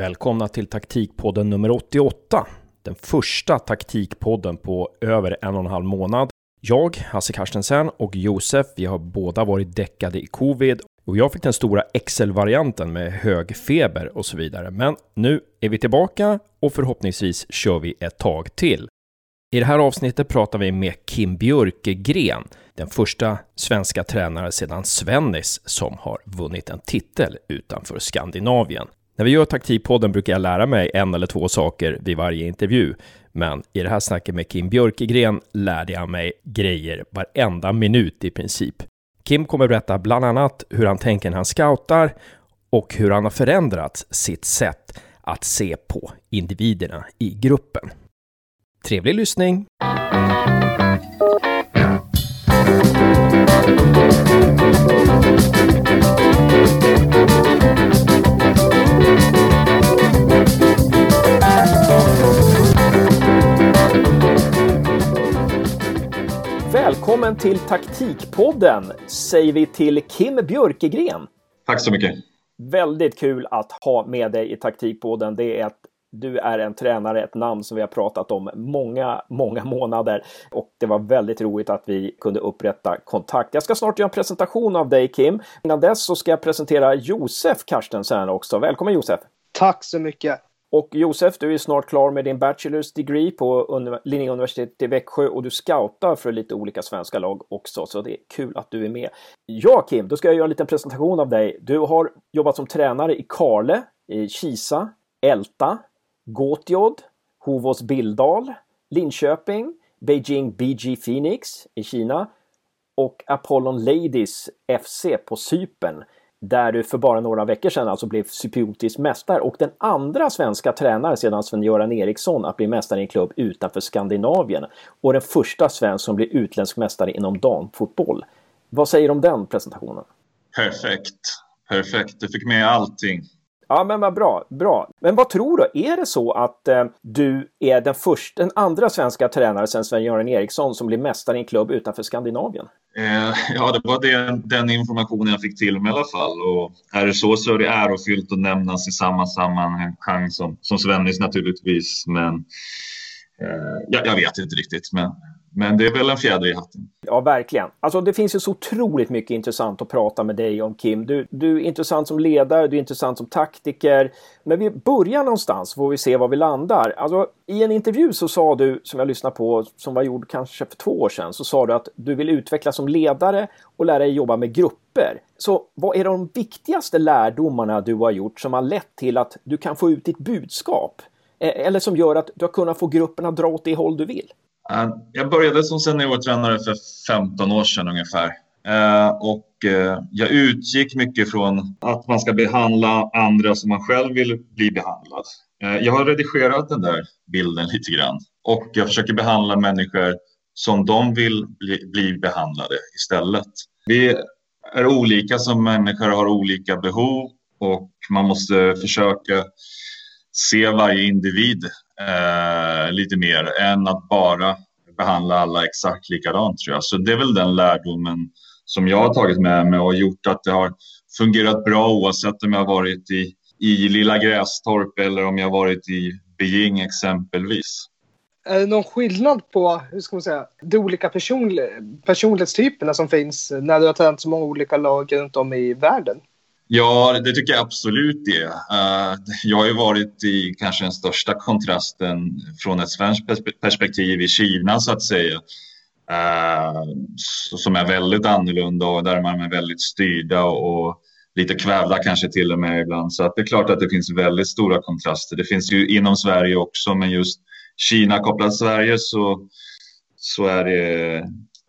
Välkomna till taktikpodden nummer 88. Den första taktikpodden på över en och en halv månad. Jag, Hasse Carstensen och Josef, vi har båda varit däckade i covid och jag fick den stora Excel-varianten med hög feber och så vidare. Men nu är vi tillbaka och förhoppningsvis kör vi ett tag till. I det här avsnittet pratar vi med Kim Björkegren, den första svenska tränare sedan Svennis som har vunnit en titel utanför Skandinavien. När vi gör taktikpodden brukar jag lära mig en eller två saker vid varje intervju. Men i det här snacket med Kim Björkegren lärde jag mig grejer varenda minut i princip. Kim kommer berätta bland annat hur han tänker när han scoutar och hur han har förändrat sitt sätt att se på individerna i gruppen. Trevlig lyssning! Välkommen till Taktikpodden säger vi till Kim Björkegren. Tack så mycket. Väldigt kul att ha med dig i Taktikpodden. Det är ett du är en tränare, ett namn som vi har pratat om många, många månader och det var väldigt roligt att vi kunde upprätta kontakt. Jag ska snart göra en presentation av dig Kim. Innan dess så ska jag presentera Josef Karstensen också. Välkommen Josef! Tack så mycket! Och Josef, du är snart klar med din Bachelors degree på Linnéuniversitetet i Växjö och du scoutar för lite olika svenska lag också, så det är kul att du är med. Ja, Kim, då ska jag göra en liten presentation av dig. Du har jobbat som tränare i Karle, i Kisa, Älta, Gåtjod, Hovås Bildal, Linköping, Beijing BG Phoenix i Kina och Apollon Ladies FC på Cypern där du för bara några veckor sedan alltså blev cypriotisk mästare och den andra svenska tränare sedan Sven-Göran Eriksson att bli mästare i en klubb utanför Skandinavien och den första svensk som blir utländsk mästare inom damfotboll. Vad säger du om den presentationen? Perfekt, perfekt. Du fick med allting. Ja, men vad bra, bra. Men vad tror du? Är det så att eh, du är den första, den andra svenska tränare sedan Sven-Göran Eriksson som blir mästare i en klubb utanför Skandinavien? Eh, ja, det var det, den informationen jag fick till mig i alla fall. Och är det så så är det ärofyllt att nämnas i samma sammanhang som, som Svennis naturligtvis. Men Eh, jag, jag vet inte riktigt. Men men det är väl en fjäder i hatten. Ja, verkligen. Alltså, det finns ju så otroligt mycket intressant att prata med dig om, Kim. Du, du är intressant som ledare, du är intressant som taktiker. Men vi börjar någonstans, får vi se var vi landar. Alltså, I en intervju så sa du, som jag lyssnade på, som var gjord kanske för två år sedan, så sa du att du vill utvecklas som ledare och lära dig jobba med grupper. Så vad är de viktigaste lärdomarna du har gjort som har lett till att du kan få ut ditt budskap? Eh, eller som gör att du har kunnat få gruppen att dra åt det håll du vill? Eh, jag började som seniortränare för 15 år sedan ungefär. Eh, och jag utgick mycket från att man ska behandla andra som man själv vill bli behandlad. Jag har redigerat den där bilden lite grann och jag försöker behandla människor som de vill bli, bli behandlade istället. Vi är olika som människor, har olika behov och man måste försöka se varje individ eh, lite mer än att bara behandla alla exakt likadant tror jag. Så det är väl den lärdomen som jag har tagit med mig och gjort att det har fungerat bra oavsett om jag har varit i, i Lilla Grästorp eller om jag har varit i Beijing exempelvis. Är det någon skillnad på hur ska man säga, de olika personl personlighetstyperna som finns när du har tränat så många olika lag runt om i världen? Ja, det tycker jag absolut det. Eh, jag har ju varit i kanske den största kontrasten från ett svenskt perspektiv i Kina så att säga. Eh, som är väldigt annorlunda och där man är väldigt styrda och lite kvävda kanske till och med ibland. Så att det är klart att det finns väldigt stora kontraster. Det finns ju inom Sverige också, men just Kina kopplat Sverige så, så är det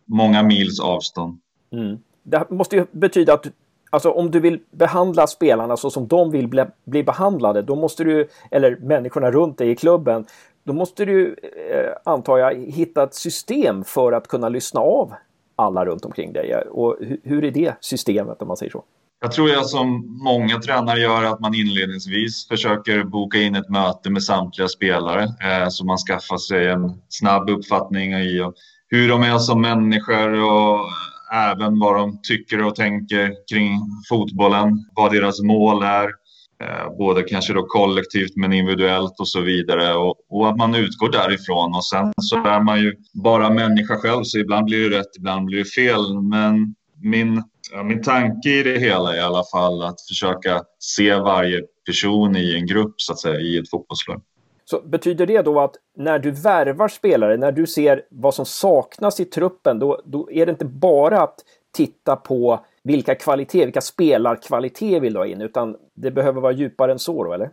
många mils avstånd. Mm. Det måste ju betyda att Alltså om du vill behandla spelarna så som de vill bli, bli behandlade, då måste du, eller människorna runt dig i klubben, då måste du, eh, antar jag, hitta ett system för att kunna lyssna av alla runt omkring dig. Och hur, hur är det systemet om man säger så? Jag tror jag som många tränare gör att man inledningsvis försöker boka in ett möte med samtliga spelare eh, så man skaffar sig en snabb uppfattning i hur de är som människor och även vad de tycker och tänker kring fotbollen, vad deras mål är. Eh, både kanske då kollektivt men individuellt och så vidare och, och, att man utgår därifrån och sen så är man ju bara människa själv så ibland blir det rätt, ibland blir det fel. Men min, ja, min tanke i det hela är i alla fall att försöka se varje person i en grupp så att säga i ett fotbollslag. Så betyder det då att när du värvar spelare, när du ser vad som saknas i truppen, då, då är det inte bara att titta på vilka kvaliteter, vilka spelarkvaliteter vill du ha in, utan det behöver vara djupare än så då, eller?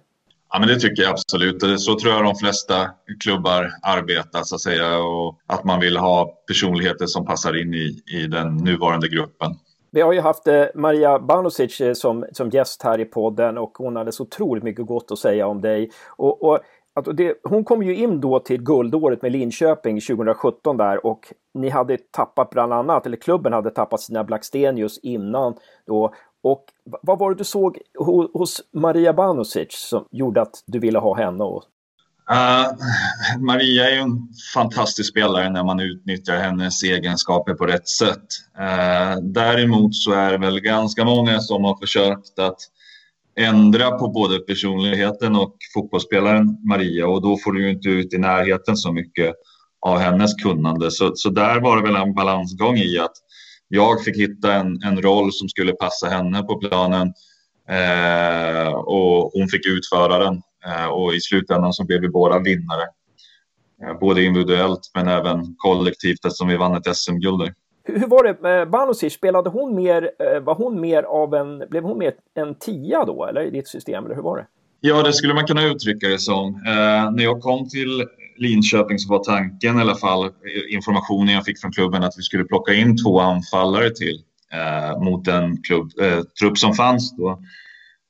Ja, men det tycker jag absolut. Så tror jag de flesta klubbar arbetar, så att säga, och att man vill ha personligheter som passar in i, i den nuvarande gruppen. Vi har ju haft eh, Maria Banosic eh, som, som gäst här i podden och hon hade så otroligt mycket gott att säga om dig. Och, och Alltså det, hon kom ju in då till guldåret med Linköping 2017 där och ni hade tappat bland annat, eller klubben hade tappat sina Blackstenius innan då. Och vad var det du såg hos Maria Banusic som gjorde att du ville ha henne? Och... Uh, Maria är ju en fantastisk spelare när man utnyttjar hennes egenskaper på rätt sätt. Uh, däremot så är det väl ganska många som har försökt att ändra på både personligheten och fotbollsspelaren Maria och då får du ju inte ut i närheten så mycket av hennes kunnande. Så, så där var det väl en balansgång i att jag fick hitta en, en roll som skulle passa henne på planen eh, och hon fick utföra den. Eh, och i slutändan så blev vi båda vinnare. Eh, både individuellt men även kollektivt eftersom vi vann ett SM-guld. Hur var det med Banusic? Spelade hon mer, eh, var hon mer av en, blev hon mer en tia då eller i ditt system eller hur var det? Ja, det skulle man kunna uttrycka det som. Eh, när jag kom till Linköping så var tanken i alla fall, eh, informationen jag fick från klubben att vi skulle plocka in två anfallare till eh, mot den klubb, eh, trupp som fanns då.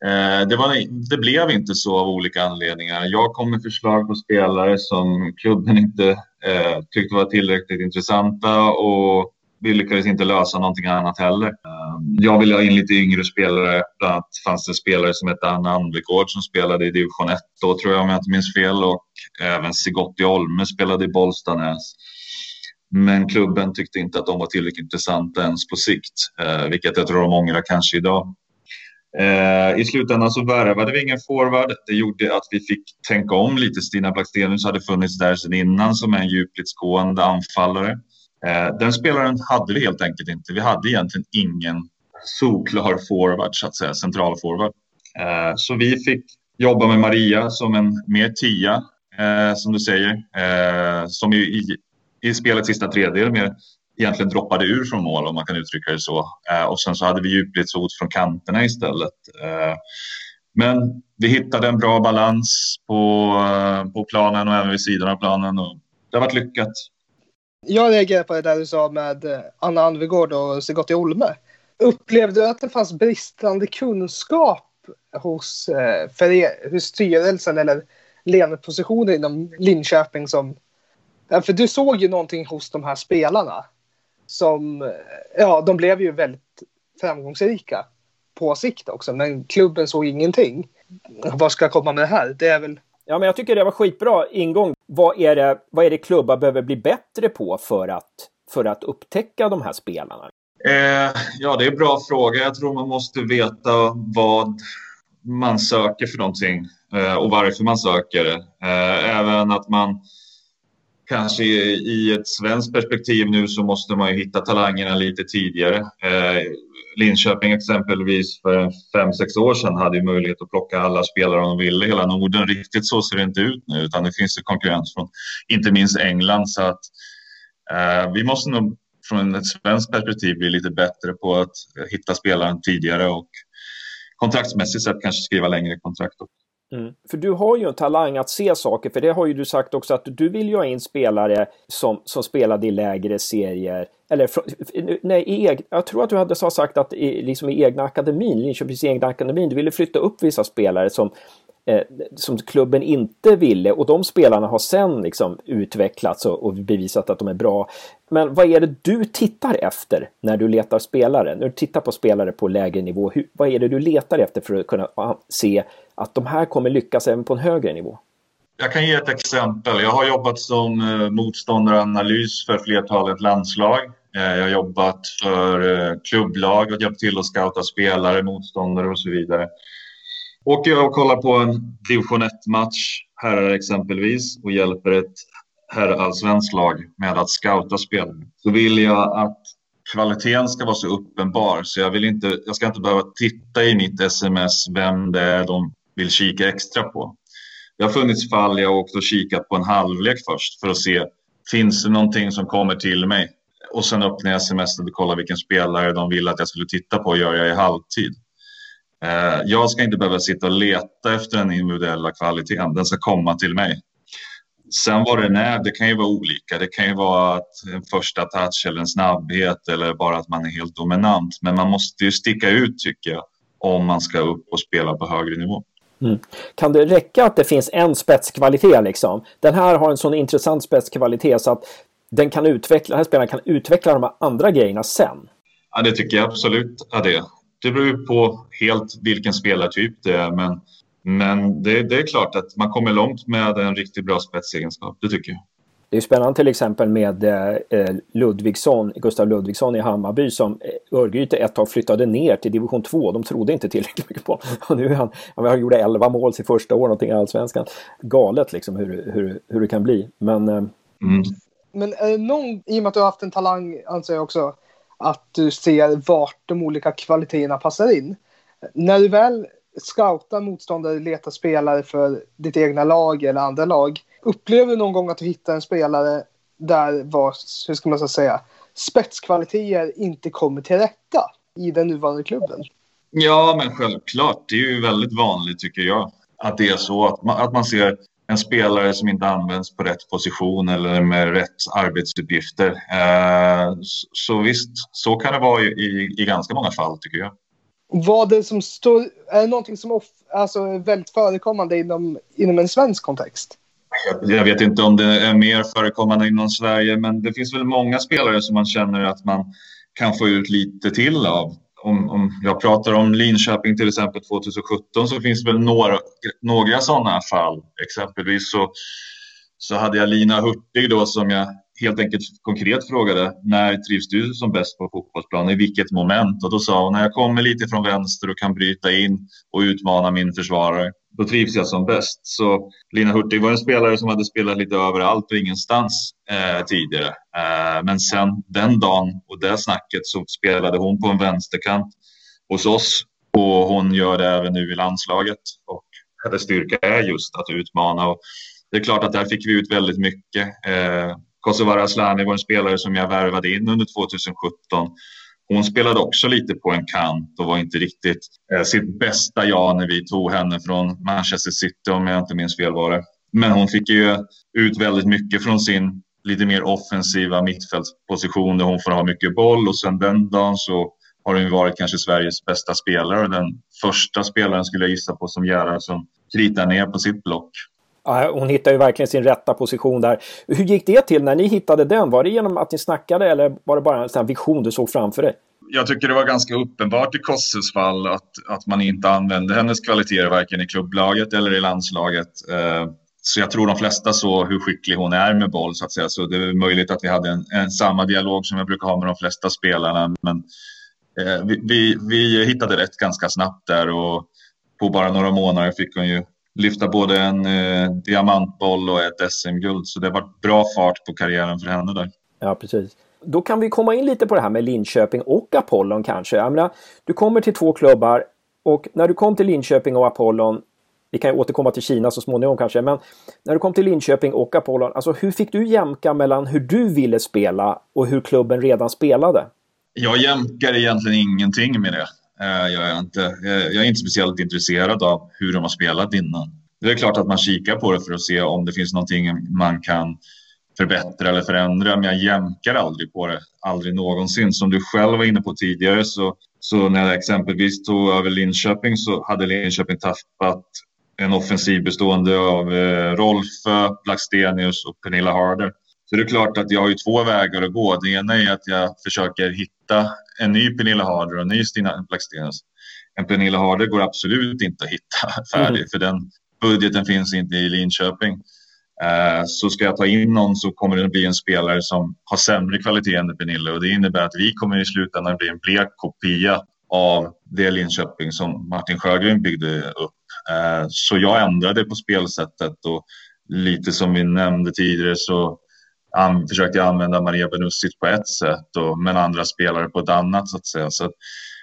Eh, det, var, det blev inte så av olika anledningar. Jag kom med förslag på spelare som klubben inte eh, tyckte var tillräckligt intressanta och vi lyckades inte lösa någonting annat heller. Ehm, jag ville ha in lite yngre spelare. Bland annat fanns det spelare som hette Anna Andvegård som spelade i division 1 då tror jag om jag inte minns fel och även Sigotti Olme spelade i Bollstanäs. Men klubben tyckte inte att de var tillräckligt intressanta ens på sikt, eh, vilket jag tror de ångrar kanske idag. Eh, I slutändan så värvade vi ingen forward. Det gjorde att vi fick tänka om lite. Stina Blackstenius hade funnits där sedan innan som är en djupledsgående anfallare. Eh, den spelaren hade vi helt enkelt inte. Vi hade egentligen ingen solklar forward, så att säga, central forward. Eh, så vi fick jobba med Maria som en mer tia, eh, som du säger, eh, som i, i spelets sista tredjedel mer egentligen droppade ur från mål om man kan uttrycka det så. Eh, och sen så hade vi djupledshot från kanterna istället. Eh, men vi hittade en bra balans på, på planen och även vid sidan av planen och det har varit lyckat. Jag reagerar på det där du sa med eh, Anna Anvegård och Sigotti Olme. Upplevde du att det fanns bristande kunskap hos, eh, för, hos styrelsen eller ledande inom Linköping som... För du såg ju någonting hos de här spelarna som... Eh, ja, de blev ju väldigt framgångsrika på sikt också, men klubben såg ingenting. Vad ska jag komma med det här? Det är väl Ja, men jag tycker det var skitbra ingång. Vad är det, vad är det klubbar behöver bli bättre på för att, för att upptäcka de här spelarna? Eh, ja, det är en bra fråga. Jag tror man måste veta vad man söker för någonting eh, och varför man söker det. Eh, även att man kanske i ett svenskt perspektiv nu så måste man ju hitta talangerna lite tidigare. Eh, Linköping exempelvis för fem, sex år sedan hade ju möjlighet att plocka alla spelare om de ville i hela Norden. Riktigt så ser det inte ut nu utan det finns ju konkurrens från inte minst England så att eh, vi måste nog från ett svenskt perspektiv bli lite bättre på att hitta spelaren tidigare och kontraktsmässigt sett kanske skriva längre kontrakt. Också. Mm. För du har ju en talang att se saker, för det har ju du sagt också att du vill ju ha in spelare som, som spelade i lägre serier. Eller nej, i jag tror att du hade sagt att i, liksom i egna akademin, Linköpings egna akademin, du ville flytta upp vissa spelare som, Eh, som klubben inte ville och de spelarna har sen liksom utvecklats och, och, bevisat att de är bra. Men vad är det du tittar efter när du letar spelare? När du tittar på spelare på lägre nivå, hur, vad är det du letar efter för att kunna ah, se att de här kommer lyckas även på en högre nivå? Jag kan ge ett exempel. Jag har jobbat som eh, motståndaranalys för flertalet landslag. Eh, jag har jobbat för klubblag och hjälpt till att scouta spelare, motståndare och så vidare åker jag och kollar på en division 1-match, herrar exempelvis, och hjälper ett herrallsvenskt lag med att scouta spelare, så vill jag att kvaliteten ska vara så uppenbar så jag, vill inte, jag ska inte behöva titta i mitt sms vem det är de vill kika extra på. Det har funnits fall jag åkt och kikat på en halvlek först för att se finns det någonting som kommer till mig och sen öppnar jag sms och kollar vilken spelare de vill att jag skulle titta på och gör jag i halvtid. Eh, jag ska inte behöva sitta och leta efter den individuella kvaliteten. Den ska komma till mig. Sen vad den är, det kan ju vara olika. Det kan ju vara att en första touch eller en snabbhet eller bara att man är helt dominant. Men man måste ju sticka ut tycker jag om man ska upp och spela på högre nivå. Mm. Kan det räcka att det finns en spetskvalitet liksom? Den här har en sån intressant spetskvalitet så att den kan utveckla, den här spelaren kan utveckla de här andra grejerna sen? Ja, det tycker jag absolut är det. Det beror på helt vilken spelartyp det är, men men det, det, är klart att man kommer långt med en riktigt bra spetsegenskap, det tycker jag. Det är spännande till exempel med eh, Ludvigsson, Gustav Ludvigsson i Hammarby som eh, Örgryte ett tag flyttade ner till division 2. De trodde inte tillräckligt mycket på Och nu är han, han gjorde 11 mål sitt första år någonting i Allsvenskan. Galet liksom hur, hur, hur det kan bli. Men, eh... mm. Men någon, i och med att du har haft en talang anser jag också, att du ser vart de olika kvaliteterna passar in. När du väl scoutar motståndare, letar spelare för ditt egna lag eller andra lag. Upplever du någon gång att du hittar en spelare där vars hur ska man säga, spetskvaliteter inte kommer till rätta i den nuvarande klubben? Ja, men självklart. Det är ju väldigt vanligt tycker jag. Att det är så att man, att man ser en spelare som inte används på rätt position eller med rätt arbetsuppgifter. Eh, så, visst, så kan det vara i, i ganska många fall tycker jag. Vad det som står, är det någonting som off, alltså, är väldigt förekommande inom, inom en svensk kontext? Jag vet inte om det är mer förekommande inom Sverige, men det finns väl många spelare som man känner att man kan få ut lite till av. Om, om jag pratar om Linköping till exempel 2017 så finns det väl några, några sådana fall. Exempelvis så, så hade jag Lina Hurtig då som jag helt enkelt konkret frågade när trivs du som bäst på fotbollsplanen, I vilket moment? Och då sa hon när jag kommer lite från vänster och kan bryta in och utmana min försvarare. Då trivs jag som bäst. Så Lina Hurtig var en spelare som hade spelat lite överallt och ingenstans eh, tidigare. Eh, men sen den dagen och det snacket så spelade hon på en vänsterkant hos oss och hon gör det även nu i landslaget. Och hennes styrka är just att utmana. Och det är klart att där fick vi ut väldigt mycket. Eh, Kosovare Asllani var en spelare som jag värvade in under 2017. Hon spelade också lite på en kant och var inte riktigt eh, sitt bästa jag när vi tog henne från Manchester City om jag inte minns fel var det. Men hon fick ju ut väldigt mycket från sin lite mer offensiva mittfältsposition där hon får ha mycket boll och sen den dagen så har hon varit kanske Sveriges bästa spelare och den första spelaren skulle jag gissa på som Gerhardsson kritar ner på sitt block. Ja, hon hittar ju verkligen sin rätta position där. Hur gick det till när ni hittade den? Var det genom att ni snackade eller var det bara en sån vision du såg framför dig? Jag tycker det var ganska uppenbart i Kosses fall att, att man inte använde hennes kvaliteter varken i klubblaget eller i landslaget. Eh, så jag tror de flesta såg hur skicklig hon är med boll så att säga. Så det är möjligt att vi hade en, en samma dialog som jag brukar ha med de flesta spelarna. Men eh, vi, vi, vi hittade rätt ganska snabbt där och på bara några månader fick hon ju lyfta både en eh, diamantboll och ett SM-guld. Så det var bra fart på karriären för henne där. Ja, precis. Då kan vi komma in lite på det här med Linköping och Apollon kanske. Jag menar, du kommer till två klubbar och när du kom till Linköping och Apollon vi kan ju återkomma till Kina så småningom kanske, men när du kom till Linköping och Apollon, alltså hur fick du jämka mellan hur du ville spela och hur klubben redan spelade? Jag jämkar egentligen ingenting med det. Eh, jag är, inte, eh, jag är inte speciellt intresserad av hur de har spelat innan. Det är klart att man kikar på det för att se om det finns någonting man kan förbättra eller förändra, men jag jämkar aldrig på det, aldrig någonsin. Som du själv var inne på tidigare så, så när jag exempelvis tog över Linköping så hade Linköping tappat en offensiv bestående av eh, Rolfö, Blackstenius och Pernilla Harder. Så det är klart att jag har ju två vägar att gå. Det ena är att jag försöker hitta en ny Pernilla Harder och en ny Stina Blackstenius. En Pernilla Harder går absolut inte att hitta färdig mm. för den budgeten finns inte i Linköping. Eh, så ska jag ta in någon så kommer det att bli en spelare som har sämre kvalitet än Pernilla och det innebär att vi kommer i slutändan bli en blek kopia av det Linköping som Martin Sjögren byggde upp. Eh, så jag ändrade på spelsättet och lite som vi nämnde tidigare så försökte använda Maria Benusic på ett sätt och, men andra spelare på ett annat så att säga. Så att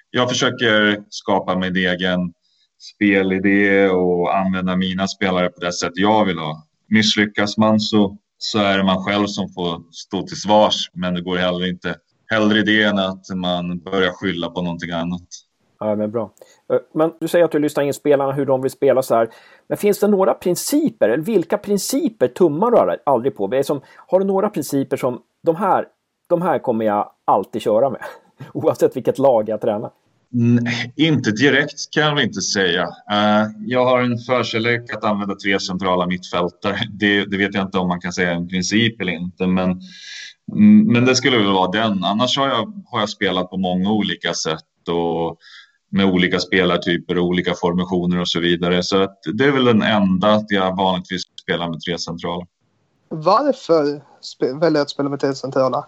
jag försöker skapa min egen spelidé och använda mina spelare på det sätt jag vill ha. Misslyckas man så, så är det man själv som får stå till svars, men det går heller inte hellre det än att man börjar skylla på någonting annat. Ja, men bra. Eh, men du säger att du lyssnar in spelarna, hur de vill spela så här. Men finns det några principer, eller vilka principer tummar du aldrig på? Som, har du några principer som de här, de här kommer jag alltid köra med? Oavsett vilket lag jag tränar. Nej, inte direkt kan jag väl inte säga. Eh, jag har en förkärlek att använda tre centrala mittfältare. Det, det, vet jag inte om man kan säga en princip eller inte, men, mm, men det skulle väl vara den. Annars har jag, har jag spelat på många olika sätt och med olika spelartyper och olika formationer och så vidare. Så det är väl den enda att jag vanligtvis spelar med tre centrala. Varför väljer du att spela med tre centrala?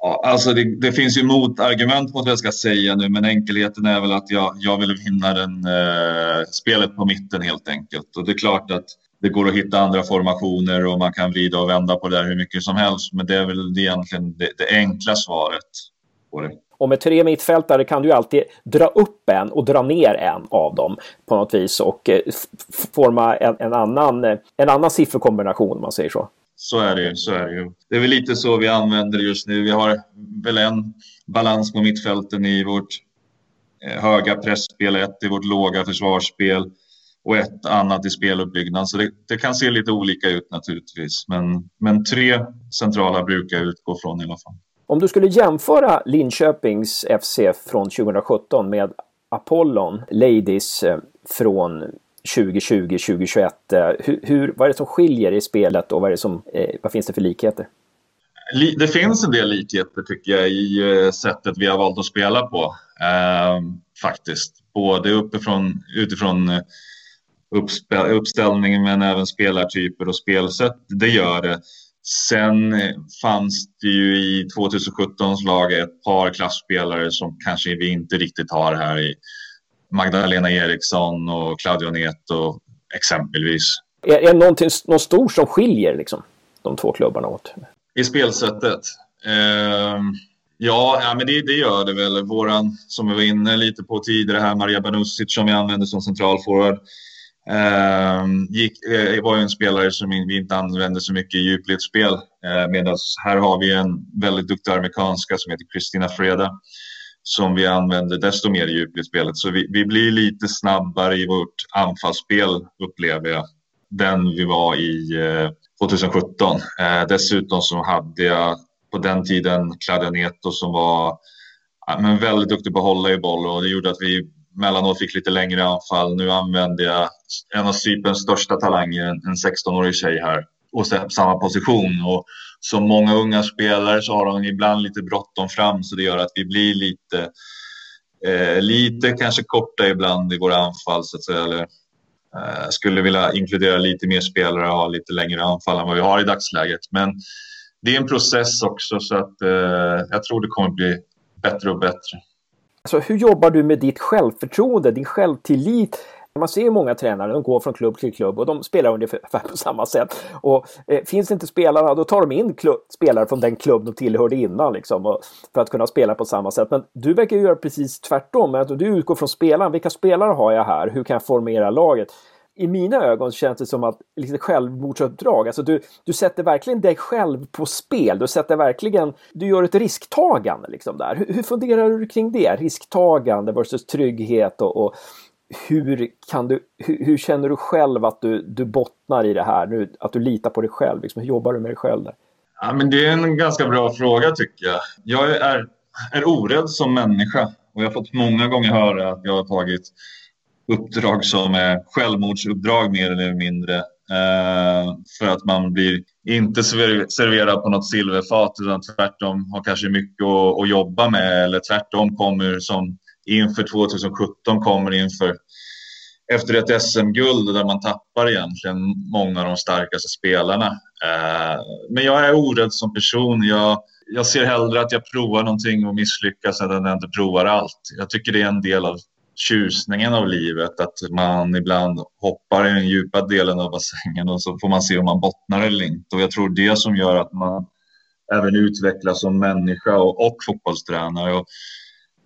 Ja, alltså det, det, finns ju motargument mot vad jag ska säga nu, men enkelheten är väl att jag, jag vill vinna den, eh, spelet på mitten helt enkelt. Och det är klart att det går att hitta andra formationer och man kan vrida och vända på det hur mycket som helst. Men det är väl egentligen det, det enkla svaret på det. Och med tre mittfältare kan du alltid dra upp en och dra ner en av dem på något vis och eh, forma en, en, annan, eh, en annan sifferkombination om man säger så. Så är det ju. Så är det, ju. det är väl lite så vi använder det just nu. Vi har väl en balans på mittfälten i vårt eh, höga pressspel, ett i vårt låga försvarsspel och ett annat i speluppbyggnad. Så det, det, kan se lite olika ut naturligtvis. Men, men tre centrala brukar jag utgå från i alla fall. Om du skulle jämföra Linköpings FC från 2017 med Apollon Ladies eh, från 2020, 2021. Hur, hur, vad är det som skiljer i spelet och vad, är det som, eh, vad finns det för likheter? Det finns en del likheter tycker jag i eh, sättet vi har valt att spela på. Eh, faktiskt. Både uppifrån, utifrån eh, uppställningen men även spelartyper och spelsätt. Det gör det. Sen fanns det ju i 2017 lag ett par klassspelare som kanske vi inte riktigt har här i Magdalena Eriksson och Claudio Neto exempelvis. Är, är det någon stor som skiljer liksom, de två klubbarna åt? I spelsättet? Eh, ja, ja, men det, det, gör det väl. Våran, som vi var inne lite på tidigare här, Maria Banusic som vi använde som centralforward. Eh, Ehm, gick, eh, var ju en spelare som vi inte använde så mycket i djupledsspel. Eh, Medan här har vi en väldigt duktig amerikanska som heter Christina Freda som vi använder desto mer i djupledsspelet. Så vi, vi, blir lite snabbare i vårt anfallsspel upplever jag. Den vi var i eh, 2017. Eh, dessutom så hade jag på den tiden Claudia Neto som var ja, men väldigt duktig på att hålla i boll och det gjorde att vi mellanåt fick lite längre anfall. Nu använder jag en av Cyperns största talanger, en 16-årig tjej här och samma position. Och som många unga spelare så har de ibland lite bråttom fram så det gör att vi blir lite, eh, lite kanske korta ibland i våra anfall så att säga. Eller, eh, skulle vilja inkludera lite mer spelare och ha lite längre anfall än vad vi har i dagsläget. Men det är en process också så att eh, jag tror det kommer bli bättre och bättre. Alltså, hur jobbar du med ditt självförtroende, din självtillit? Man ser ju många tränare, de går från klubb till klubb och de spelar ungefär på samma sätt. Och eh, finns det inte spelarna, då tar de in spelare från den klubb de tillhörde innan liksom, och, för att kunna spela på samma sätt. Men du verkar göra precis tvärtom. Att du utgår från spelaren. Vilka spelare har jag här? Hur kan jag formera laget? I mina ögon känns det som att liksom självmordsuppdrag. Alltså du, du sätter verkligen dig själv på spel. Du sätter verkligen, du gör ett risktagande liksom där. Hur, hur funderar du kring det? Risktagande versus trygghet och, och hur, kan du, hur, hur, känner du själv att du, du bottnar i det här? Nu, att du litar på dig själv? Liksom, hur jobbar du med dig själv där? Ja, men det är en ganska bra fråga tycker jag. Jag är, är orädd som människa och jag har fått många gånger höra att jag har tagit uppdrag som är självmordsuppdrag mer eller mindre. Eh, för att man blir inte serverad på något silverfat utan tvärtom har kanske mycket att, att jobba med eller tvärtom kommer som inför 2017 kommer inför efter ett SM-guld där man tappar egentligen många av de starkaste spelarna. Eh, men jag är orädd som person. Jag, jag ser hellre att jag provar någonting och misslyckas än att jag inte provar allt. Jag tycker det är en del av tjusningen av livet. Att man ibland hoppar i den djupa delen av bassängen och så får man se om man bottnar eller inte. Och jag tror det som gör att man även utvecklas som människa och, och fotbollstränare. Och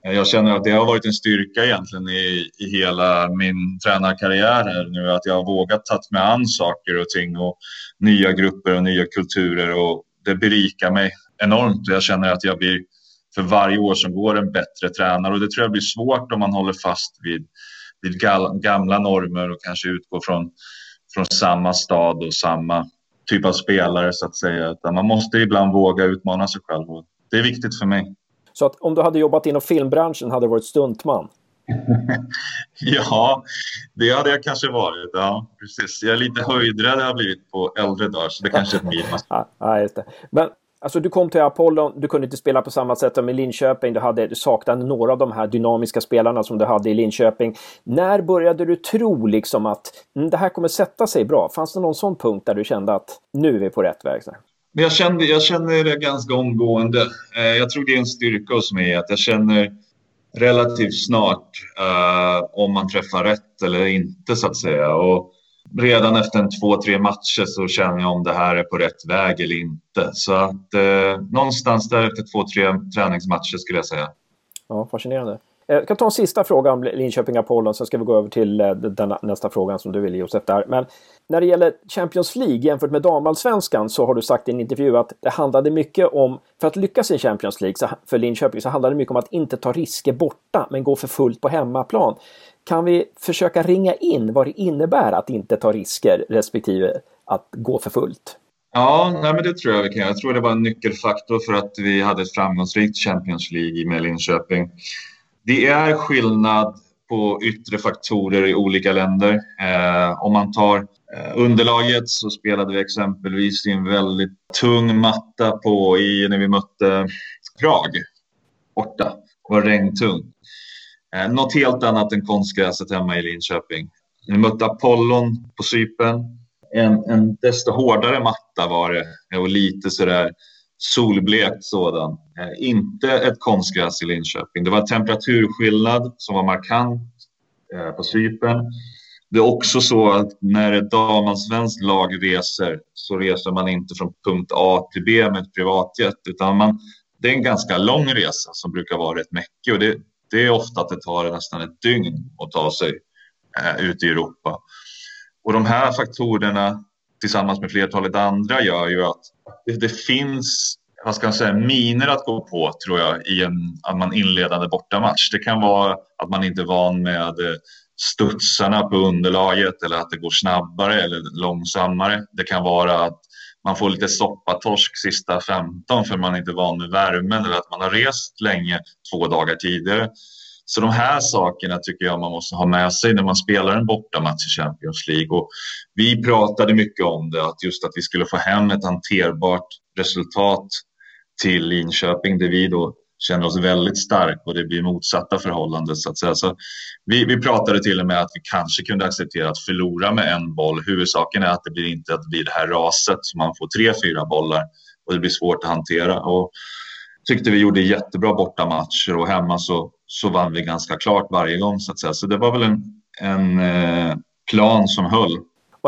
jag känner att det har varit en styrka egentligen i, i hela min tränarkarriär här nu, att jag har vågat ta mig an saker och ting och nya grupper och nya kulturer och det berikar mig enormt jag känner att jag blir för varje år som går en bättre tränare och det tror jag blir svårt om man håller fast vid, vid gamla normer och kanske utgår från, från samma stad och samma typ av spelare så att säga. Utan man måste ibland våga utmana sig själv och det är viktigt för mig. Så att om du hade jobbat inom filmbranschen hade du varit stuntman? ja, det hade jag kanske varit. Ja, precis. Jag är lite höjdrädd har jag blivit på äldre dagar, så det kanske är ett minus. ja, just det. Men Alltså du kom till Apollon, du kunde inte spela på samma sätt som i Linköping. Du, hade, du saknade några av de här dynamiska spelarna som du hade i Linköping. När började du tro liksom att mm, det här kommer sätta sig bra? Fanns det någon sån punkt där du kände att nu är vi på rätt väg? Jag kände, jag känner det ganska omgående. Eh, jag tror det är en styrka hos mig att jag känner relativt snart uh, om man träffar rätt eller inte så att säga. Och redan efter en två, tre matcher så känner jag om det här är på rätt väg eller inte. Så att eh, någonstans där efter två, tre träningsmatcher skulle jag säga. Ja, fascinerande. Jag kan ta en sista fråga om Linköping Apollon, sen ska vi gå över till eh, den, nästa frågan som du vill Josef där. Men när det gäller Champions League jämfört med damallsvenskan så har du sagt i en intervju att det handlade mycket om, för att lyckas i Champions League för Linköping så handlade det mycket om att inte ta risker borta men gå för fullt på hemmaplan. Kan vi försöka ringa in vad det innebär att inte ta risker respektive att gå för fullt? Ja, nej men det tror jag vi kan. Jag tror det var en nyckelfaktor för att vi hade ett framgångsrikt Champions League med Linköping. Det är skillnad på yttre faktorer i olika länder. Eh, om man tar eh, underlaget så spelade vi exempelvis i en väldigt tung matta på i, när vi mötte Prag borta. Det var regntung. Eh, något helt annat än konstgräset hemma i Linköping. Vi mötte Apollon på Cypern. En, en desto hårdare matta var det eh, och lite sådär solblekt sådan. Eh, inte ett konstgräs i Linköping. Det var temperaturskillnad som var markant eh, på Cypern. Det är också så att när ett damallsvenskt lag reser så reser man inte från punkt A till B med ett privatjet utan man, det är en ganska lång resa som brukar vara rätt mäckig och det, det är ofta att det tar nästan ett dygn att ta sig eh, ut i Europa. Och de här faktorerna tillsammans med flertalet andra gör ju att det, det finns vad ska man säga, miner att gå på tror jag i en att man inledande bortamatch. Det kan vara att man inte är van med eh, studsarna på underlaget eller att det går snabbare eller långsammare. Det kan vara att man får lite soppatorsk sista 15 för man inte van med värmen eller att man har rest länge två dagar tidigare. Så de här sakerna tycker jag man måste ha med sig när man spelar en bortamatch i Champions League. Och vi pratade mycket om det, att just att vi skulle få hem ett hanterbart resultat till Linköping där vi då känner oss väldigt stark och det blir motsatta förhållanden så att säga. Så vi, vi pratade till och med att vi kanske kunde acceptera att förlora med en boll. Huvudsaken är att det blir inte att det blir det här raset så man får tre, fyra bollar och det blir svårt att hantera. Och tyckte vi gjorde jättebra bortamatcher och hemma så, så vann vi ganska klart varje gång så att säga. Så det var väl en, en eh, plan som höll.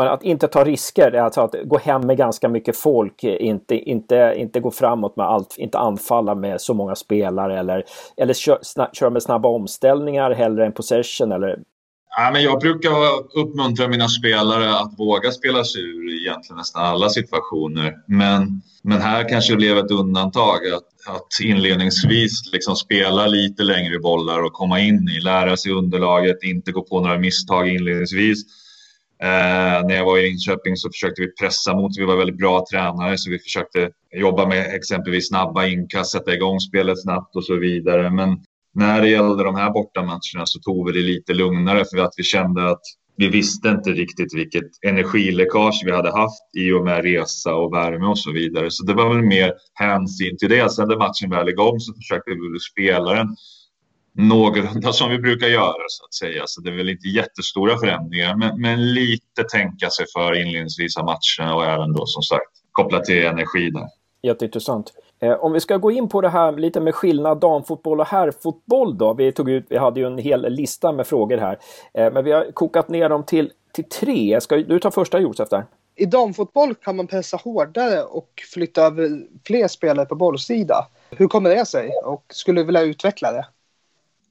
Att inte ta risker, alltså att gå hem med ganska mycket folk, inte, inte, inte gå framåt med allt, inte anfalla med så många spelare eller, eller köra kör med snabba omställningar hellre än possession eller Ja, men jag brukar uppmuntra mina spelare att våga spela sig ur egentligen nästan alla situationer. Men, men här kanske det blev ett undantag att, att inledningsvis liksom spela lite längre bollar och komma in i, lära sig underlaget, inte gå på några misstag inledningsvis. Eh, när jag var i Linköping så försökte vi pressa mot, vi var väldigt bra tränare så vi försökte jobba med exempelvis snabba inkast, sätta igång spelet snabbt och så vidare. Men när det gällde de här bortamatcherna så tog vi det lite lugnare för att vi kände att vi visste inte riktigt vilket energiläckage vi hade haft i och med resa och värme och så vidare. Så det var väl mer hänsyn till det. Sen när matchen väl igång så försökte vi spela den någorlunda som vi brukar göra så att säga. Så det är väl inte jättestora förändringar, men, men lite tänka sig för inledningsvis av matcherna och även då som sagt kopplat till energi där. Jätteintressant. Eh, om vi ska gå in på det här lite med skillnad damfotboll och herrfotboll då. Vi, tog ut, vi hade ju en hel lista med frågor här. Eh, men vi har kokat ner dem till, till tre. Ska du ta första Josef där? I damfotboll kan man pressa hårdare och flytta över fler spelare på bollsida. Hur kommer det sig? Och skulle du vilja utveckla det?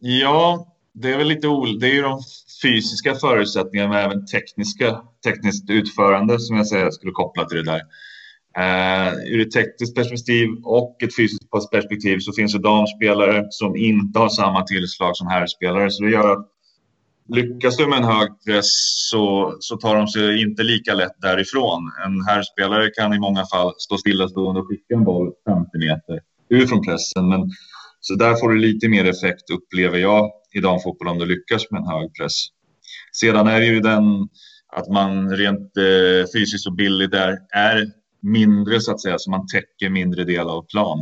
Ja, det är väl lite ol... Det är ju de fysiska förutsättningarna men även tekniska, tekniskt utförande som jag säger skulle koppla till det där. Uh, ur ett tekniskt perspektiv och ett fysiskt perspektiv så finns det damspelare som inte har samma tillslag som herrspelare. Så det gör att lyckas du med en hög press så, så tar de sig inte lika lätt därifrån. En herrspelare kan i många fall stå stillastående och skicka en boll 50 meter ut från pressen. Men, så där får du lite mer effekt upplever jag i damfotboll om du lyckas med en hög press. Sedan är det ju den att man rent eh, fysiskt och billigt där är mindre så att säga, så man täcker mindre del av plan.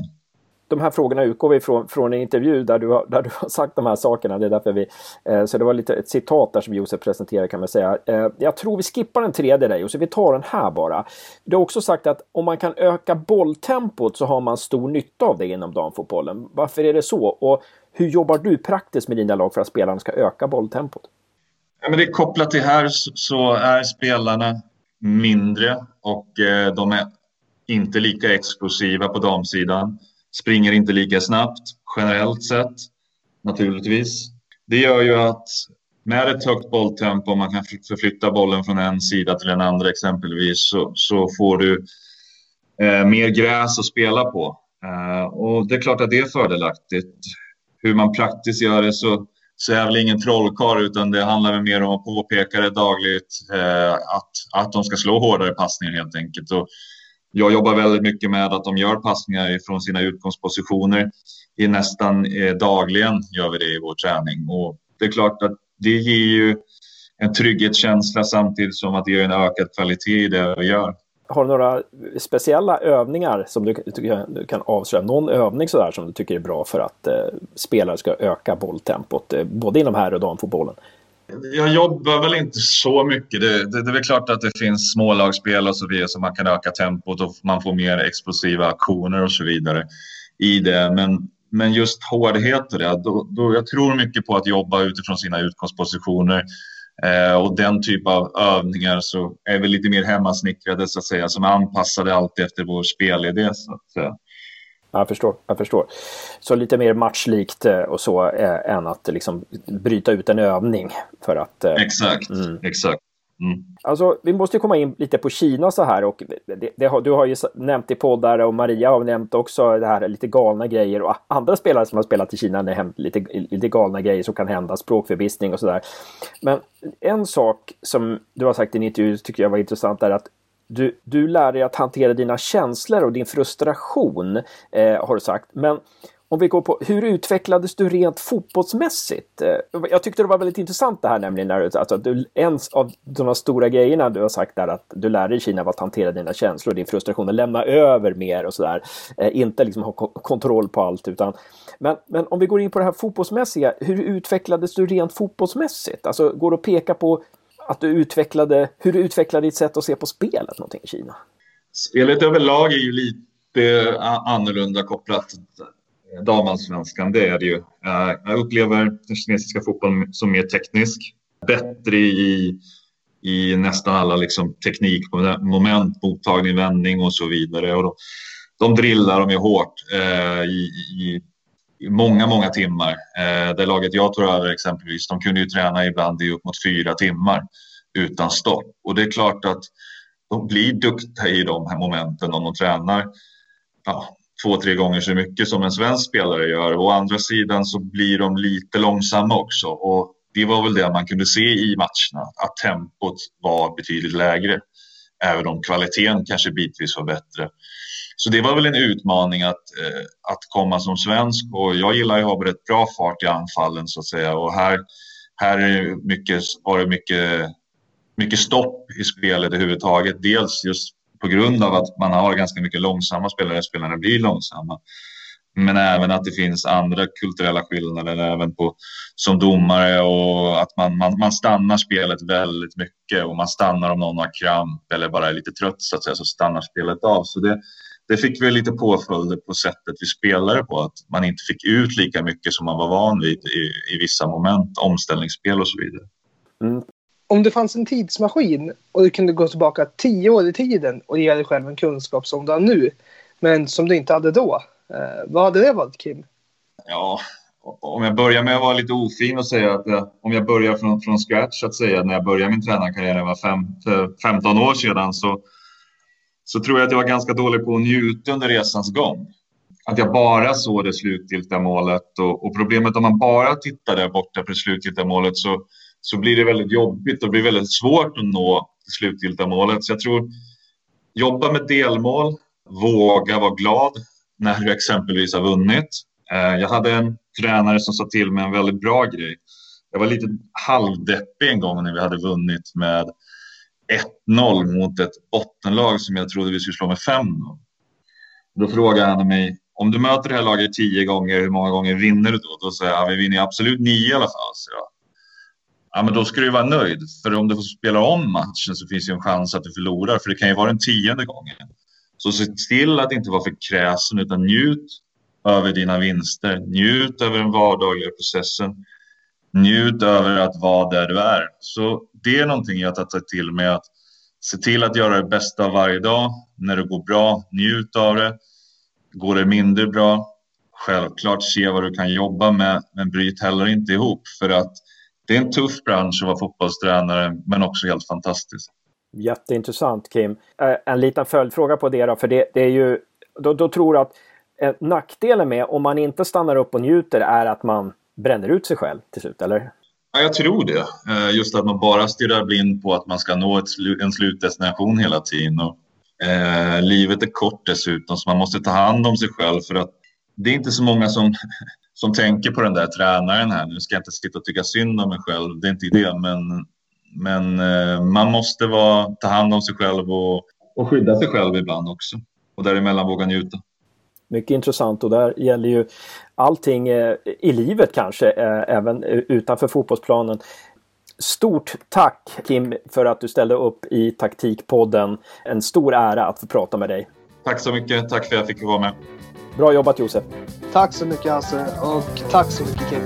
De här frågorna utgår vi från, från en intervju där du, har, där du har sagt de här sakerna. Det är därför vi, eh, så det var lite ett citat där som Josef presenterade kan man säga. Eh, jag tror vi skippar den tredje där Josef, vi tar den här bara. Du har också sagt att om man kan öka bolltempot så har man stor nytta av det inom damfotbollen. Varför är det så? Och hur jobbar du praktiskt med dina lag för att spelarna ska öka bolltempot? Ja, men det är kopplat till här så är spelarna mindre och eh, de är inte lika explosiva på damsidan. Springer inte lika snabbt generellt sett naturligtvis. Det gör ju att med ett högt bolltempo, om man kan förflytta bollen från en sida till en andra exempelvis, så, så får du eh, mer gräs att spela på. Eh, och det är klart att det är fördelaktigt. Hur man praktiskt gör det så så är jag väl ingen trollkarl utan det handlar väl mer om att påpeka det dagligt eh, att, att de ska slå hårdare passningar helt enkelt. Och jag jobbar väldigt mycket med att de gör passningar från sina utgångspositioner. I nästan eh, dagligen gör vi det i vår träning och det är klart att det ger ju en trygghetskänsla samtidigt som att det ger en ökad kvalitet i det vi gör. Har du några speciella övningar som du, du kan avslöja? Någon övning sådär som du tycker är bra för att eh, spelare ska öka bolltempot, eh, både inom här och damfotbollen? Jag jobbar väl inte så mycket. Det, det, det är väl klart att det finns smålagsspel och så vidare så man kan öka tempot och man får mer explosiva aktioner och så vidare i det. Men, men just hårdhet och det, då, då, jag tror mycket på att jobba utifrån sina utgångspositioner Eh, och den typ av övningar så är vi lite mer hemmasnickrade så att säga, som är anpassade alltid efter vår spelidé. Så att säga. Jag förstår, jag förstår. Så lite mer matchlikt eh, och så eh, än att liksom bryta ut en övning för att... Eh, exakt, mm. exakt. Mm. Alltså, vi måste komma in lite på Kina så här och det, det har, du har ju nämnt i poddar och Maria har nämnt också det här lite galna grejer och andra spelare som har spelat i Kina har lite, lite galna grejer som kan hända, språkförbistring och sådär. Men en sak som du har sagt i en intervju tycker jag var intressant är att du, du lär dig att hantera dina känslor och din frustration, eh, har du sagt. Men om vi går på hur utvecklades du rent fotbollsmässigt? Eh, jag tyckte det var väldigt intressant det här nämligen när du, alltså, du, en av de stora grejerna du har sagt där att du lärde dig i Kina var att hantera dina känslor, din frustration och lämna över mer och sådär. Eh, inte liksom ha kontroll på allt utan men, men om vi går in på det här fotbollsmässiga, hur utvecklades du rent fotbollsmässigt? Alltså går det att peka på att du utvecklade, hur du utvecklade ditt sätt att se på spelet någonting i Kina? Spelet överlag är ju lite annorlunda kopplat damallsvenskan, det är det ju. Eh, jag upplever den kinesiska fotbollen som mer teknisk, bättre i, i nästan alla liksom teknikmoment, mottagning, vändning och så vidare. Och de, de drillar de ju hårt eh, i, i, många, många timmar. Eh, det laget jag tog över exempelvis, de kunde ju träna ibland i upp mot fyra timmar utan stopp. Och det är klart att de blir duktiga i de här momenten om de tränar ja, två, tre gånger så mycket som en svensk spelare gör. Å andra sidan så blir de lite långsamma också och det var väl det man kunde se i matcherna, att tempot var betydligt lägre. Även om kvaliteten kanske bitvis var bättre. Så det var väl en utmaning att, eh, att komma som svensk och jag gillar ju att ha rätt bra fart i anfallen så att säga och här, här är mycket, var det mycket, mycket stopp i spelet överhuvudtaget. Dels just på grund av att man har ganska mycket långsamma spelare. Spelarna blir långsamma. Men även att det finns andra kulturella skillnader även på, som domare och att man, man, man stannar spelet väldigt mycket och man stannar om någon har kramp eller bara är lite trött så att säga så stannar spelet av. Så det, det fick vi lite påföljder på sättet vi spelade på att man inte fick ut lika mycket som man var van vid i, i vissa moment, omställningsspel och så vidare. Mm. Om det fanns en tidsmaskin och du kunde gå tillbaka tio år i tiden och ge dig själv en kunskap som du har nu, men som du inte hade då, Eh, vad hade det varit, Kim? Ja, om jag börjar med att vara lite ofin och säga att eh, om jag börjar från, från scratch, att säga när jag började min tränarkarriär, det var fem, 15 år sedan, så, så tror jag att jag var ganska dålig på att njuta under resans gång. Att jag bara såg det slutgiltiga målet och, och problemet om man bara tittar där borta på det slutgiltiga målet så, så blir det väldigt jobbigt och blir väldigt svårt att nå det slutgiltiga målet. Så jag tror jobba med delmål, våga vara glad, när du exempelvis har vunnit. Eh, jag hade en tränare som sa till mig en väldigt bra grej. Jag var lite halvdeppig en gång när vi hade vunnit med 1-0 mot ett bottenlag som jag trodde vi skulle slå med 5-0. Då frågade han mig om du möter det här laget tio gånger, hur många gånger vinner du då? Då säger jag, vi vinner absolut nio i alla fall. Så jag, ja, men då ska du vara nöjd. För om du får spela om matchen så finns det en chans att du förlorar, för det kan ju vara den tionde gången. Så se till att inte vara för kräsen utan njut över dina vinster. Njut över den vardagliga processen. Njut över att vara där du är. Så det är någonting jag tar till mig att se till att göra det bästa varje dag. När det går bra, njut av det. Går det mindre bra, självklart se vad du kan jobba med, men bryt heller inte ihop för att det är en tuff bransch att vara fotbollstränare, men också helt fantastisk. Jätteintressant Kim. Eh, en liten följdfråga på det då, för det, det är ju, då, då tror jag att eh, nackdelen med om man inte stannar upp och njuter är att man bränner ut sig själv till slut, eller? Ja, jag tror det. Eh, just att man bara stirrar blind på att man ska nå ett, en slutdestination hela tiden. Och, eh, livet är kort dessutom, så man måste ta hand om sig själv för att det är inte så många som, som tänker på den där tränaren här. Nu ska jag inte sitta och tycka synd om mig själv, det är inte det, men men eh, man måste vara, ta hand om sig själv och, och skydda sig själv ibland också. Och däremellan våga njuta. Mycket intressant och där gäller ju allting eh, i livet kanske, eh, även utanför fotbollsplanen. Stort tack Kim för att du ställde upp i Taktikpodden. En stor ära att få prata med dig. Tack så mycket. Tack för att jag fick vara med. Bra jobbat Josef. Tack så mycket Hasse och tack så mycket Kim.